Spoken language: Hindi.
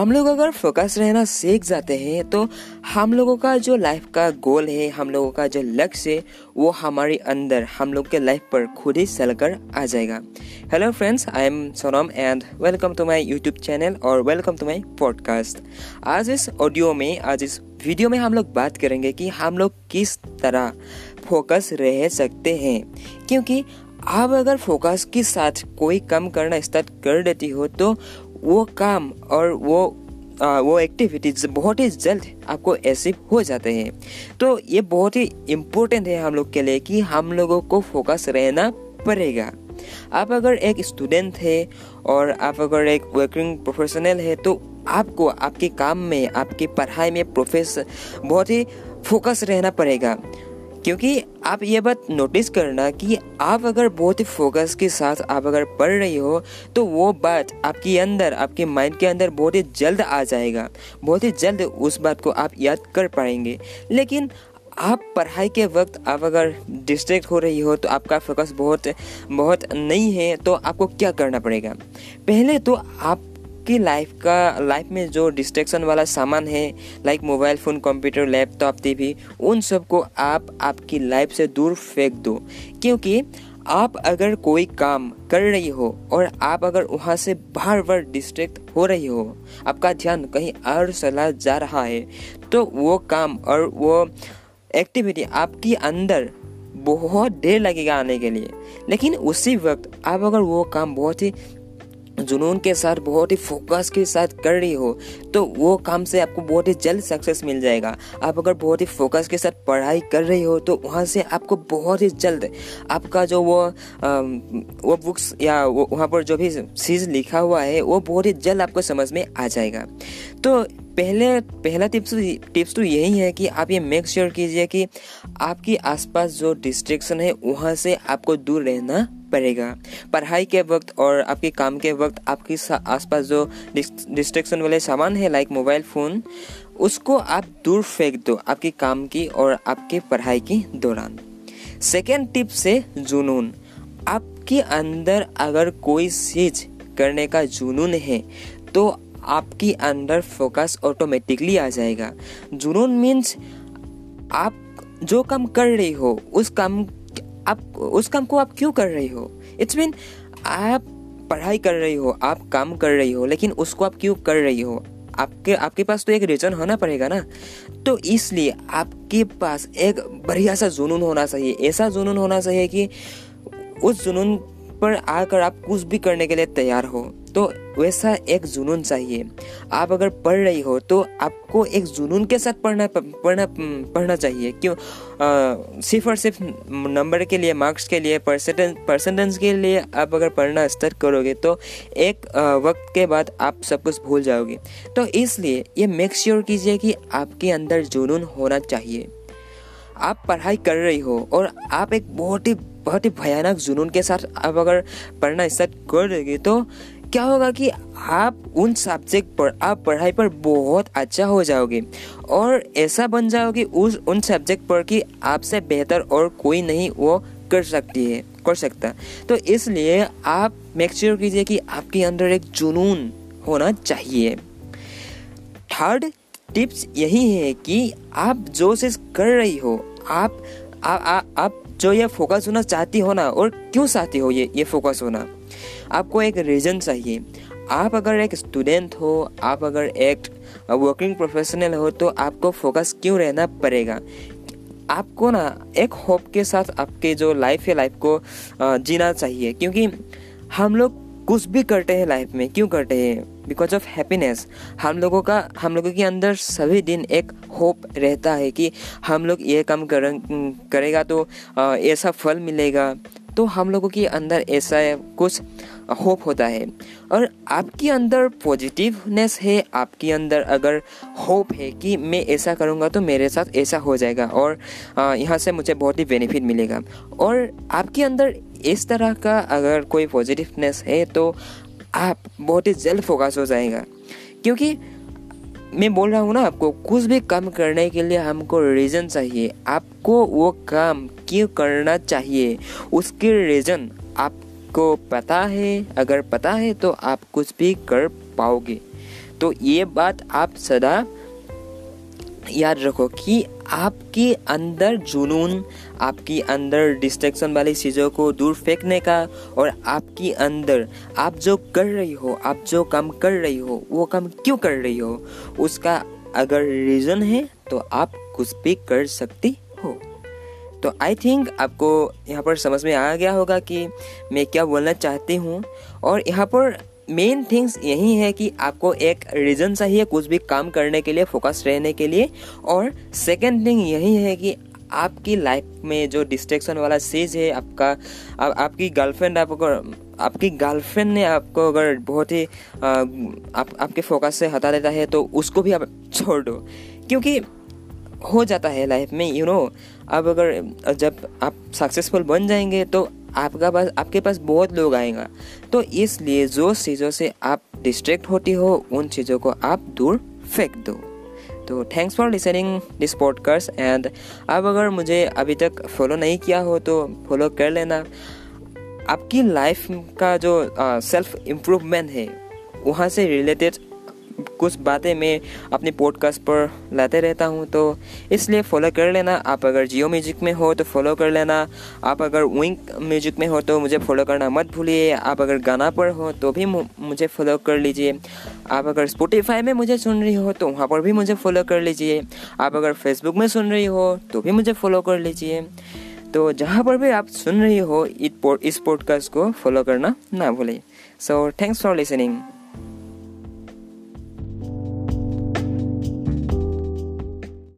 हम लोग अगर फोकस रहना सीख जाते हैं तो हम लोगों का जो लाइफ का गोल है, हम लोगों का जो लक्ष्य है, वो हमारे अंदर, हम लोग के लाइफ पर खुद ही चल कर आ जाएगा। Hello friends I am Sonam and welcome to my YouTube channel और वेलकम टू माय पॉडकास्ट आज इस ऑडियो में, आज इस वीडियो में हम लोग बात करेंगे कि हम लोग किस तरह फोकस रह सकते हैं। क्योंकि आप अगर फोकस के साथ कोई काम करना स्टार्ट कर देती हो तो वो काम और वो आ, वो एक्टिविटीज़ बहुत ही जल्द आपको एसिव हो जाते हैं। तो ये बहुत ही इम्पोर्टेंट है हम लोग के लिए कि हम लोगों को फोकस रहना पड़ेगा। आप अगर एक स्टूडेंट है और आप अगर एक वर्किंग प्रोफेशनल है तो आपको आपके काम में आपकी पढ़ाई में प्रोफेस बहुत ही फोकस रहना पड़ेगा। क्योंकि आप ये बात नोटिस करना कि आप अगर बहुत ही फोकस के साथ आप अगर पढ़ रही हो तो वो बात आपके अंदर, आपके माइंड के अंदर बहुत ही जल्द आ जाएगा। बहुत ही जल्द उस बात को आप याद कर पाएँगे। लेकिन आप पढ़ाई के वक्त आप अगर डिस्ट्रैक्ट हो रही हो तो आपका फोकस बहुत बहुत नहीं है तो आपको क्या करना पड़ेगा? पहले तो आप आपकी लाइफ का लाइफ में जो डिस्ट्रैक्शन वाला सामान है like mobile phone computer laptop TV उन सबको आप आपकी लाइफ से दूर फेंक दो। क्योंकि आप अगर कोई काम कर रही हो और आप अगर वहाँ से बार बार डिस्ट्रैक्ट हो रही हो, आपका ध्यान कहीं और चला जा रहा है तो वो काम और वो एक्टिविटी आपके अंदर बहुत देर लगेगा आने के लिए। लेकिन उसी वक्त आप अगर वो काम बहुत ही जुनून के साथ, बहुत ही फोकस के साथ कर रही हो तो वो काम से आपको बहुत ही जल्द सक्सेस मिल जाएगा। आप अगर बहुत ही फोकस के साथ पढ़ाई कर रही हो तो वहाँ से आपको बहुत ही जल्द आपका जो वो वो बुक्स या वो, वहाँ पर जो भी चीज़ लिखा हुआ है, वो बहुत ही जल्द आपको समझ में आ जाएगा। तो पहले, पहला टिप्स टिप्स तो यही है कि आप ये मेक श्योर कीजिए कि आपके आसपास जो डिस्ट्रेक्शन है, वहाँ से आपको दूर रहना पड़ेगा। पढ़ाई के वक्त और आपके काम के वक्त आपके आसपास जो डिस्ट्रेक्शन वाले सामान है लाइक मोबाइल फ़ोन उसको आप दूर फेंक दो आपके काम की और आपके पढ़ाई के दौरान। सेकेंड टिप से जुनून। आपके अंदर अगर कोई चीज़ करने का जुनून है तो आपके अंदर फोकस ऑटोमेटिकली आ जाएगा। जुनून मीन्स आप जो काम कर रही हो, उस काम आप, उस काम को आप क्यों कर रही हो? इट्स मीन आप पढ़ाई कर रही हो, आप काम कर रही हो, लेकिन उसको आप क्यों कर रही हो? आपके आपके पास तो एक रीजन होना पड़ेगा ना? तो इसलिए आपके पास एक बढ़िया सा जुनून होना चाहिए। ऐसा जुनून होना चाहिए कि उस जुनून पर आकर आप कुछ भी करने के लिए तैयार हो। तो वैसा एक जुनून चाहिए। आप अगर पढ़ रही हो तो आपको एक जुनून के साथ पढ़ना पढ़ना पढ़ना चाहिए। क्यों? सिर्फ़ और सिर्फ़ नंबर के लिए मार्क्स के लिए परसेंटेज के लिए आप अगर पढ़ना स्टार्ट करोगे तो एक आ, वक्त के बाद आप सब कुछ भूल जाओगे। तो इसलिए ये मेक श्योर कीजिए कि आपके अंदर जुनून होना चाहिए। आप पढ़ाई कर रही हो और आप एक बहुत ही बहुत ही भयानक जुनून के साथ आप अगर पढ़ना स्टार्ट कर दोगे तो क्या होगा कि आप उन सब्जेक्ट पर आप पढ़ाई पर बहुत अच्छा हो जाओगे। और ऐसा बन जाओगे उस उन सब्जेक्ट पर कि आपसे बेहतर और कोई नहीं वो कर सकती है कर सकता। तो इसलिए आप मेक श्योर कीजिए कि आपके अंदर एक जुनून होना चाहिए। थर्ड टिप्स यही है कि आप जो चीज़ कर रही हो। आप आ, आ, आप जो ये फोकस होना चाहती हो ना और क्यों चाहती हो ये ये फोकस होना? आपको एक रीज़न चाहिए। आप अगर एक स्टूडेंट हो, आप अगर एक वर्किंग प्रोफेशनल हो तो आपको फोकस क्यों रहना पड़ेगा? आपको ना एक होप के साथ आपके जो लाइफ है लाइफ को जीना चाहिए। क्योंकि हम लोग कुछ भी करते हैं लाइफ में, क्यों करते हैं? बिकॉज़ ऑफ़ हैप्पीनेस हम लोगों का, हम लोगों के अंदर सभी दिन एक होप रहता है कि हम लोग ये काम कर, करेगा तो ऐसा फल मिलेगा। तो हम लोगों के अंदर ऐसा कुछ होप होता है। और आपके अंदर पॉजिटिवनेस है, आपके अंदर अगर होप है कि मैं ऐसा करूँगा तो मेरे साथ ऐसा हो जाएगा और यहाँ से मुझे बहुत ही बेनिफिट मिलेगा। और आपके अंदर इस तरह का अगर कोई पॉजिटिवनेस है तो आप बहुत ही जल्द फोकस हो जाएगा। क्योंकि मैं बोल रहा हूँ ना आपको, कुछ भी काम करने के लिए हमको रीज़न चाहिए। आपको वो काम क्यों करना चाहिए? उसके रीज़न आपको पता है, अगर पता है तो आप कुछ भी कर पाओगे। तो ये बात आप सदा याद रखो कि आपके अंदर जुनून, आपकी अंदर डिस्ट्रैक्शन वाली चीज़ों को दूर फेंकने का और आपकी अंदर आप जो कर रही हो, आप जो काम कर रही हो, वो काम क्यों कर रही हो, उसका अगर रीज़न है तो आप कुछ भी कर सकती हो। तो आई थिंक आपको यहाँ पर समझ में आ गया होगा कि मैं क्या बोलना चाहती हूँ और यहाँ पर मेन थिंग्स यही है कि आपको एक रीज़न चाहिए कुछ भी काम करने के लिए फोकस रहने के लिए। और सेकेंड थिंग यही है कि आपकी लाइफ में जो डिस्ट्रेक्शन वाला चीज़ है आपका आ, आपकी गर्लफ्रेंड आपको आपकी गर्लफ्रेंड ने आपको अगर बहुत ही आप, आपके फोकस से हटा देता है तो उसको भी आप छोड़ दो। क्योंकि हो जाता है लाइफ में यू you नो know, अब अगर जब आप सक्सेसफुल बन जाएँगे तो आपका पास आपके पास बहुत लोग आएगा। तो इसलिए जो चीज़ों से आप डिस्ट्रैक्ट होती हो, उन चीज़ों को आप दूर फेंक दो। तो thanks for listening this podcast and अब अगर मुझे अभी तक फॉलो नहीं किया हो तो फॉलो कर लेना। आपकी लाइफ का जो सेल्फ इम्प्रूवमेंट है, वहाँ से रिलेटेड कुछ बातें मैं अपने पॉडकास्ट पर लाते रहता हूँ तो इसलिए फॉलो कर लेना। आप अगर जियो म्यूज़िक में हो तो फॉलो कर लेना। आप अगर विंक म्यूज़िक में हो तो मुझे फॉलो करना मत भूलिए। आप अगर गाना पर हो तो भी मुझे फॉलो कर लीजिए। आप अगर स्पोटिफाई में मुझे सुन रही हो तो वहाँ पर भी मुझे फॉलो कर लीजिए। आप अगर फेसबुक में सुन रही हो तो भी मुझे फॉलो कर लीजिए। तो जहाँ पर भी आप सुन रही हो, इस पॉडकास्ट को फॉलो करना ना भूलें सो थैंक्स फॉर लिसनिंग